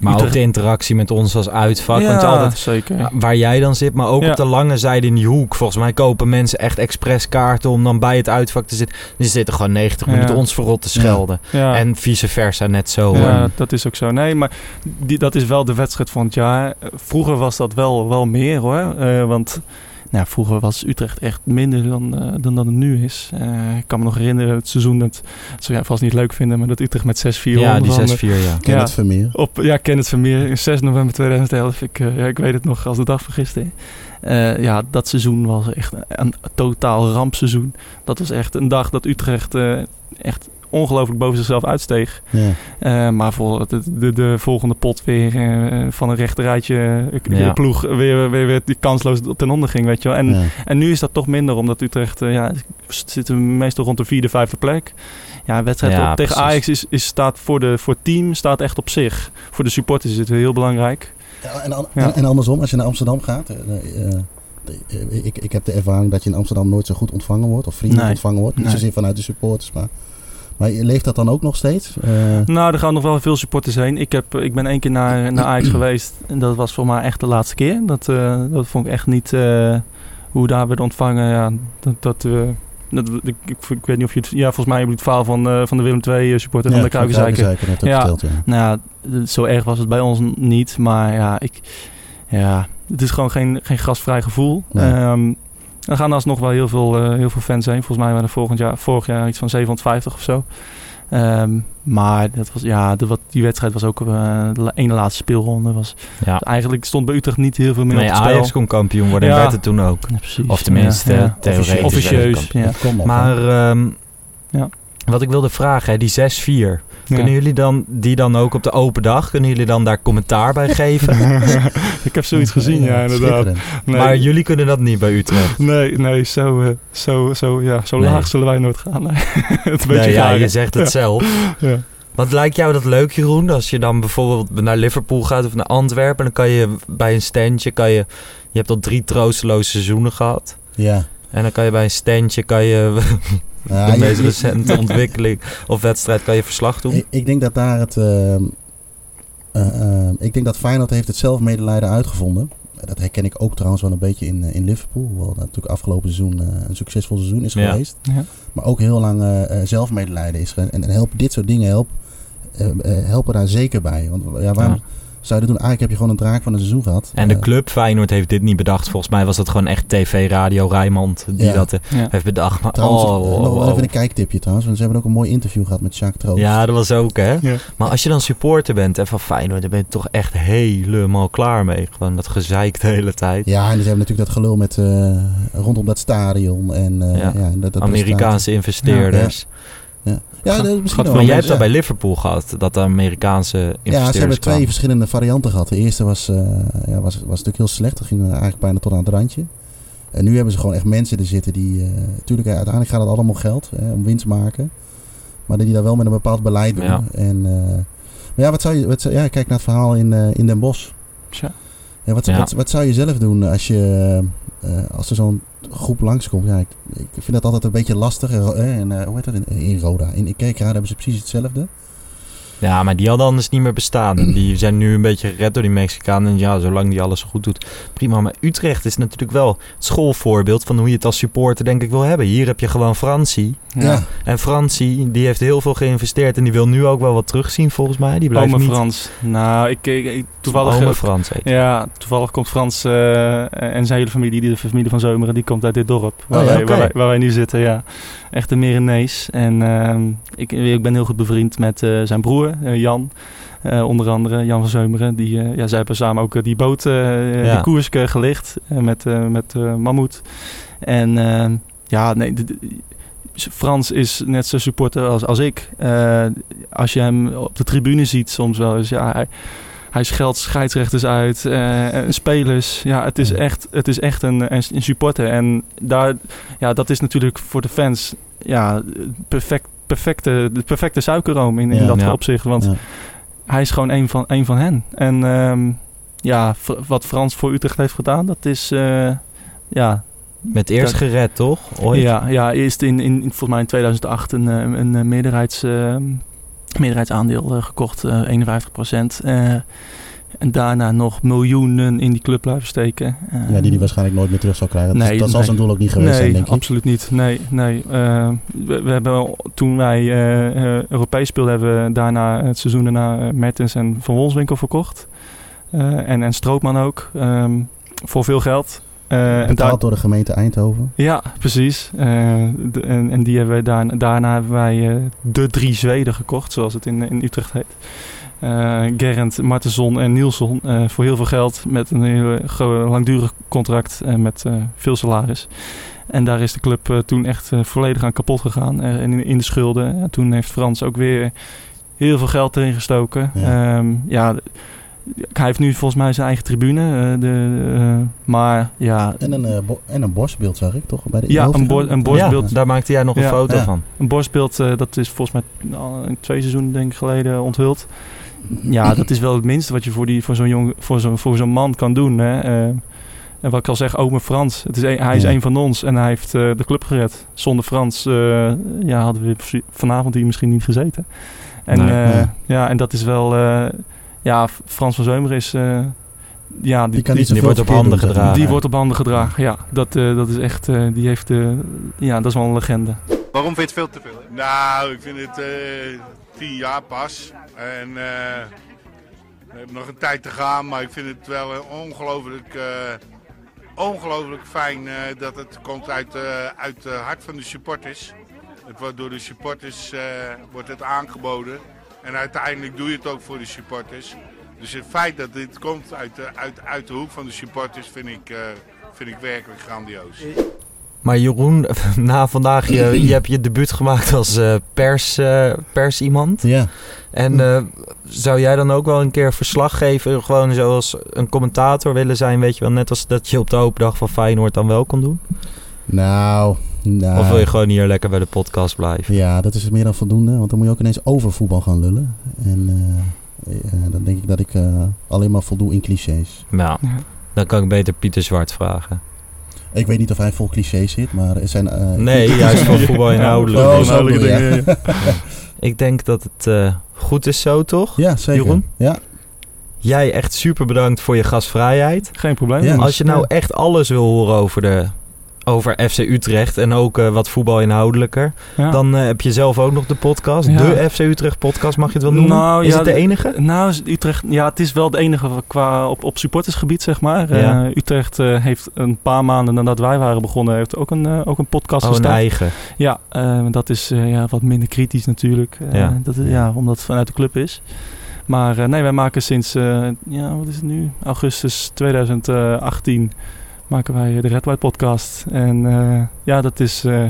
Maar ook de interactie met ons als uitvak. ja, want je altijd, zeker. ja, waar jij dan zit, maar ook Ja. op de lange zijde in die hoek. Volgens mij kopen mensen echt expres kaarten om dan bij het uitvak te zitten. Die zitten gewoon 90 Ja. minuten ons verrot te schelden. En vice versa, net zo. Ja, dat is ook zo. Nee, maar die, dat is wel de wedstrijd van het jaar. Vroeger was dat wel, wel meer hoor. Eh, want nou, vroeger was Utrecht echt minder dan, eh, dan dat het nu is. Eh, ik kan me nog herinneren het seizoen dat, dat zou jij vast niet leuk vinden, maar dat Utrecht met 6-4 Ja, die van, eh, 6-4, ja. Ken Ja. het Vermeer. Op, ja, Kenneth Vermeer, in 6 november 2011. Ik, eh, ja, ik weet het nog als de dag van gisteren. Eh, ja, dat seizoen was echt een, een totaal rampseizoen. Dat was echt een dag dat Utrecht eh, echt ongelooflijk boven zichzelf uitsteeg. Ja. Eh, maar voor de, de, de volgende pot weer eh, van een rechterrijtje eh, Ja. ploeg weer, weer, weer die kansloos ten onder ging, weet je wel. En, ja. en nu is dat toch minder, omdat Utrecht, eh, ja, zitten meestal rond de vierde, vijfde plek. Ja, een wedstrijd op- tegen precies. Ajax is, is, staat voor, de, voor het team staat echt op zich. Voor de supporters is het heel belangrijk. En, en, en andersom, als je naar Amsterdam gaat. ik, ik heb de ervaring dat je in Amsterdam nooit zo goed ontvangen wordt. Of vriendelijk Nee. ontvangen wordt. Niet Nee. zozeer vanuit de supporters. Maar, maar leeft dat dan ook nog steeds? Eh, Nou, er gaan nog wel veel supporters heen. Ik, heb, ik ben één keer naar, naar Ajax geweest. En dat was voor mij echt de laatste keer. Dat, eh, dat vond ik echt niet eh, hoe we daar werden ontvangen. Ja, dat, dat, dat, ik, ik, weet niet of je het... Ja, volgens mij heb je het verhaal van, van de Willem II supporter van de Kuikenzeiker. Ja. verteld, ja. Nou ja, zo erg was het bij ons niet. Maar ja, ik, ja het is gewoon geen, geen gastvrij gevoel. Nee. Ehm, er gaan alsnog wel heel veel, eh, heel veel fans heen. Volgens mij waren er volgend jaar, vorig jaar iets van 750 of zo. Ehm, maar dat was, ja, de, wat, die wedstrijd was ook eh, de ene laatste speelronde. Was, ja. Eigenlijk stond bij Utrecht niet heel veel meer Nee, op het spel. Ajax kon kampioen worden en Ja. werd het toen ook. Ja, precies. Of tenminste, Ja, ja. theoretisch. Officieus. Maar ehm, Ja. Wat ik wilde vragen, hè, die 6-4. Kunnen jullie dan die dan ook op de open dag? Kunnen jullie dan daar commentaar bij geven? ik heb zoiets gezien, ja, inderdaad. Nee. Maar jullie kunnen dat niet bij Utrecht. Nee, nee, zo, eh, zo, zo, ja, zo Nee. laag zullen wij nooit gaan. Nee. het Nee, ja, je zegt het Ja. zelf. Ja. Wat lijkt jou dat leuk, Jeroen? Als je dan bijvoorbeeld naar Liverpool gaat of naar Antwerpen, dan kan je bij een standje, kan je, je hebt al drie troosteloze seizoenen gehad. Ja. En dan kan je bij een standje, kan je Ja, de meest recente ontwikkeling of wedstrijd, kan je verslag doen. Ik, ik denk dat daar het. ehm, eh, eh, ik denk dat Feyenoord heeft het zelfmedelijden uitgevonden. Dat herken ik ook trouwens wel een beetje in, eh, in Liverpool. Hoewel dat natuurlijk afgelopen seizoen eh, een succesvol seizoen is Ja. geweest. Ja. Maar ook heel lang zelfmedelijden is. En, en helpen dit soort dingen help, helpen daar zeker bij. Want ja, waarom Ja. Zou je dat doen? Eigenlijk heb je gewoon een draak van een seizoen gehad. En de Eh, club Feyenoord heeft dit niet bedacht. Volgens mij was dat gewoon echt TV Radio Rijmond die Ja. dat eh, Ja. heeft bedacht. Maar Trouwens, oh, eh, oh, nog wel oh. even een kijktipje trouwens. Want ze hebben ook een mooi interview gehad met Jacques Troost. Ja, dat was ook hè. Ja. Maar als je dan supporter bent en van Feyenoord, dan ben je toch echt helemaal klaar mee. Gewoon dat gezeik de hele tijd. Ja, en ze hebben natuurlijk dat gelul met, eh, rondom dat stadion. En, eh, Ja. ja. dat, dat Amerikaanse investeerders. Ja, dat is misschien wel Maar jij hebt dat bij Liverpool gehad, dat de Amerikaanse investeerders Ja, ze hebben twee verschillende varianten gehad. De eerste was, eh, ja, was, was natuurlijk heel slecht. Dat ging eigenlijk bijna tot aan het randje. En nu hebben ze gewoon echt mensen er zitten die... eh tuurlijk, eh, uiteindelijk gaat het allemaal om geld, eh, om winst maken. Maar die daar wel met een bepaald beleid doen. Ja. En, eh, maar ja, wat zou je... Wat zou, ja, kijk naar het verhaal in, eh, in Den Bosch. Tja. Ja, wat, Ja. Wat, wat zou je zelf doen als je eh, als er zo'n groep langskomt, ja, ik, ik vind dat altijd een beetje lastig. En, eh, eh, hoe heet dat? In, in Roda. In, in Kerkrade hebben ze precies hetzelfde. Ja, maar die hadden anders niet meer bestaan. Die zijn nu een beetje gered door die Mexicanen. En ja, zolang die alles goed doet, prima. Maar Utrecht is natuurlijk wel het schoolvoorbeeld van hoe je het als supporter denk ik wil hebben. Hier heb je gewoon Francie. Ja. En Francie, die heeft heel veel geïnvesteerd. En die wil nu ook wel wat terugzien volgens mij. Die blijft Ome niet... Frans. Nou, ik, ik, ik- toevallig... Ome eh, Frans heet. Ja, toevallig komt Frans eh, en zijn hele familie, die de familie van Zomeren, die komt uit dit dorp. Waar, Oh ja, wij, oké. waar, wij, waar wij nu zitten, ja. Echt een Merenees. En ehm, ik, ik ben heel goed bevriend met eh, zijn broer, eh, Jan. Eh, onder andere Jan van Zeumeren. Die, eh, ja, zij hebben samen ook die boot, Ja. die koers gelicht met, met Mammoet. En ja, nee, de- de- Frans is net zo supporter als, als ik. Als je hem op de tribune ziet soms wel eens, ja, hij, hij scheldt scheidsrechters uit, en spelers. Ja, het is echt, het is echt een, een, een supporter. En daar, ja, dat is natuurlijk voor de fans ja, perfect, perfecte, de perfecte suikerroom in, in Ja. dat Ja. opzicht. Want Ja. hij is gewoon een van, een van hen. En ehm, ja, wat Frans voor Utrecht heeft gedaan, dat is... eh, ja, Met eerst Dat- gered, toch? Ooit? ja, ja, eerst in, in, in- volgens mij in 2008 een, eh, een, eh, meerderheids, eh, meerderheidsaandeel gekocht, eh 51 procent. En daarna nog miljoenen in die club blijven steken. Ja, die die waarschijnlijk nooit meer terug zal krijgen. Dat, Nee, is- dat zal nee. zijn doel ook niet geweest nee, zijn, denk ik. absoluut niet. Nee, nee. Eh, we, we hebben toen wij eh, Europees speelden, hebben we daarna het seizoen daarna eh, Mertens en Van Wolfswinkel verkocht. En, en Strootman ook. ehm, voor veel geld. En Betaald daar- door de gemeente Eindhoven. ja, precies. De- en, en die hebben we daar, daarna hebben wij de drie Zweden gekocht, zoals het in, in Utrecht heet. Eh Gerrand, Martenson en Nielsen eh, voor heel veel geld met een heel langdurig contract en met eh, veel salaris. En daar is de club toen echt eh, volledig aan kapot gegaan en in, in de schulden. En toen heeft Frans ook weer heel veel geld erin gestoken. Ja. Ja, ja hij heeft nu volgens mij zijn eigen tribune. eh, de, eh, maar ja, En een, en een borstbeeld zag ik toch? Bij de Ja, een een borstbeeld. Ja, daar maakte jij nog een foto Ja. van. Een borstbeeld, eh, dat is volgens mij een twee seizoenen denk ik geleden onthuld. Ja, dat is wel het minste wat je voor, die, voor zo'n jong, voor zo'n, voor zo'n man kan doen. Hè. Eh, en wat ik al zeg, ome Frans. Het is een, hij is Ja. een van ons en hij heeft eh, de club gered. Zonder Frans eh, ja, hadden we vanavond hier misschien niet gezeten. En, Nee. eh, Nee. ja, en dat is wel... eh, ja, Frans van Zeumer is... eh, ja, Die kan die, wordt op handen doen, gedragen. die wordt op handen gedragen. Ja, dat, eh, dat is echt... eh, die heeft... ja, dat is wel een legende. Waarom vind je het veel te veel? Nou, ik vind het eh tien jaar pas. En eh, we hebben nog een tijd te gaan, maar ik vind het wel een ongelooflijk, eh, ongelooflijk fijn eh, dat het komt uit, eh, uit het hart van de supporters. Het wordt door de supporters eh, wordt het aangeboden. En uiteindelijk doe je het ook voor de supporters. Dus het feit dat dit komt uit de, uit, uit de hoek van de supporters vind ik, eh, vind ik werkelijk grandioos. Maar Jeroen, na vandaag, je, je hebt je debuut gemaakt als eh, pers, eh, pers iemand. Ja, En eh, zou jij dan ook wel een keer verslag geven, gewoon zoals een commentator willen zijn, weet je wel, net als dat je op de open dag van Feyenoord dan wel kon doen? nou, nou... Of wil je gewoon hier lekker bij de podcast blijven? Ja, dat is meer dan voldoende. Want dan moet je ook ineens over voetbal gaan lullen. En dan denk ik dat ik eh, alleen maar voldoe in clichés. Nou, dan kan ik beter Pieter Zwart vragen. Ik weet niet of hij vol clichés zit, maar er zijn... eh, Nee, juist van voetbal inhoudelijk. Oh, inhoudelijke dingen, ja. Ik denk dat het eh, goed is zo, toch? Ja, zeker. Jeroen? Ja, Jij echt super bedankt voor je gastvrijheid. Geen probleem. Ja. Als je nou echt alles wil horen over, de, over FC Utrecht en ook eh, wat voetbal inhoudelijker, Ja. dan eh, heb je zelf ook nog de podcast. Ja. De FC Utrecht podcast, mag je het wel noemen? Nou, is ja, het de enige? Nou, Utrecht, ja, het is wel het enige qua op, op supportersgebied, zeg maar. Eh, Utrecht heeft een paar maanden nadat wij waren begonnen, heeft ook een, ook een podcast Oh, een gestart. eigen. Ja, dat is ja, wat minder kritisch natuurlijk. Ja. Dat, ja, omdat het vanuit de club is. Maar nee, wij maken sinds, ja, wat is het nu? Augustus 2018 maken wij de Red White podcast. En eh, ja, dat is eh,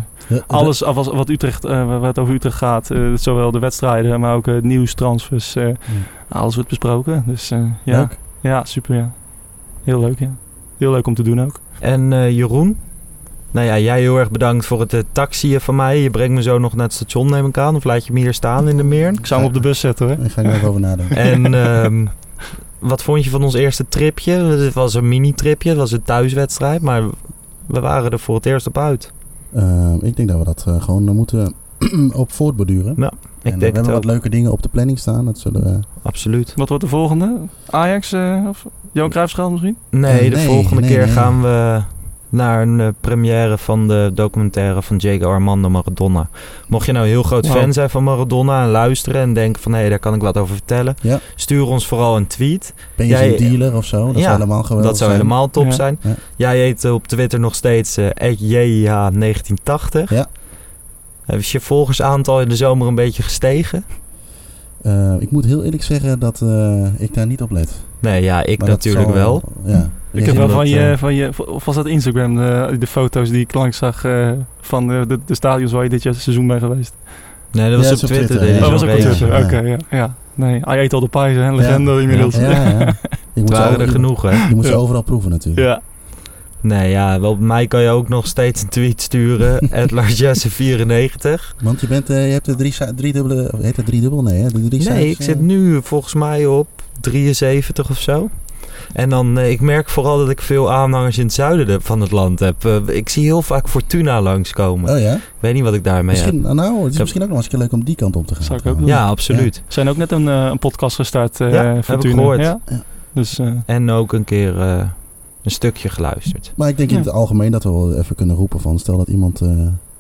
alles wat, wat, Utrecht, eh, wat over Utrecht gaat. eh, zowel de wedstrijden, maar ook het nieuws, transfers. eh, alles wordt besproken. Dus eh, ja. Leuk. ja, super ja. Heel leuk ja. Heel leuk om te doen ook. En eh, Jeroen? Nou ja, jij heel erg bedankt voor het uh, taxiën van mij. Je brengt me zo nog naar het station, neem ik aan. Of laat je me hier staan in de Meern? Ik zou hem op de bus zetten hè. Daar ga ik nog over nadenken. En ehm, wat vond je van ons eerste tripje? Het was een mini-tripje, het was een thuiswedstrijd. Maar we waren er voor het eerst op uit. Eh, ik denk dat we dat eh, gewoon eh, moeten op voortborduren. Ja, ik en, eh, we denk hebben het wat leuke dingen op de planning staan. Dat zullen we... Absoluut. Wat wordt de volgende? Ajax eh, of Johan Cruijffschaal misschien? Nee, de nee, volgende nee, keer nee. gaan we naar een eh, première van de documentaire van Diego Armando Maradona. Mocht je nou heel groot Wow. fan zijn van Maradona en luisteren en denken van hé, daar kan ik wat over vertellen. Ja. Stuur ons vooral een tweet. Ben je Jij- zo'n dealer of zo? Dat Ja, zou helemaal geweldig dat zou zijn. helemaal top Ja. zijn. Jij heet eh, op Twitter nog steeds eh JH1980. Ja. Is je volgersaantal in de zomer een beetje gestegen? Eh, ik moet heel eerlijk zeggen dat eh, ik daar niet op let. Nee, ja, ik Maar natuurlijk zal- wel. Ja. Ik Ja, heb wel dat, van je, eh, van je, of was dat Instagram, de, de foto's die ik langs zag eh, van de, de, de stadions waar je dit jaar seizoen bent geweest? Nee, dat was Ja, op Twitter. Twitter, ja. Oh, was ook op. Twitter? ja. Oké, ja, ja. Nee, hij eet al de pijzen, hè? Legende inmiddels. Ja, ja. Je moet waren over- er genoeg, hè? Je moet ze Ja. overal proeven natuurlijk. Ja. Nee, ja, wel, op mij kan je ook nog steeds een tweet sturen. @larsjesse94. Want je, bent, eh, je hebt de drie, drie dubbele... Heet het drie dubbel? Nee, hè? De drie Nee, cijfers, ik zit nu volgens mij op 73 of zo. En dan, eh, ik merk vooral dat ik veel aanhangers in het zuiden de- van het land heb. Eh, ik zie heel vaak Fortuna langskomen. Oh ja? Ik weet niet wat ik daarmee heb. Misschien, nou, het is heb- misschien ook nog eens een keer leuk om die kant op te gaan. Zou ik ook trouwens. Ja, absoluut. We zijn ook net een, eh, een podcast gestart, eh Ja, heb ik gehoord. Ja. Ja. Dus eh, En ook een keer eh, een stukje geluisterd. Maar ik denk in het algemeen dat we wel even kunnen roepen van... Stel dat iemand eh,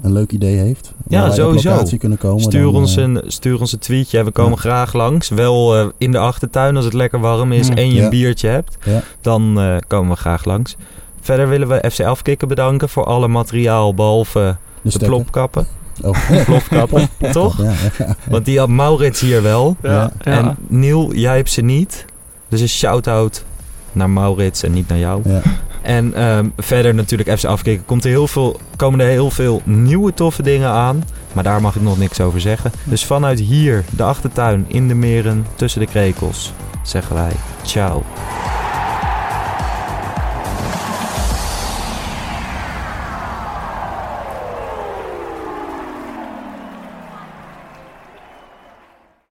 een leuk idee heeft. Ja, sowieso. locatie kunnen komen. Stuur dan, ons, eh, een, stuur ons een tweetje. We komen Ja. graag langs. Wel eh, in de achtertuin als het lekker warm is Mm. en je Ja. een biertje hebt. Ja. Dan eh, komen we graag langs. Verder willen we FC Elfkikken bedanken voor alle materiaal behalve de de plopkappen. Oh. Plopkappen, toch? Ja, ja. Want die had Maurits hier wel. ja. Ja. ja. En Niel, jij hebt ze niet. Dus een shout-out naar Maurits en niet naar jou. Ja. En ehm, verder natuurlijk FC Afkikken. Komt er heel veel, komen er heel veel nieuwe toffe dingen aan. Maar daar mag ik nog niks over zeggen. Dus vanuit hier, de achtertuin, in de meren, tussen de krekels, zeggen wij ciao.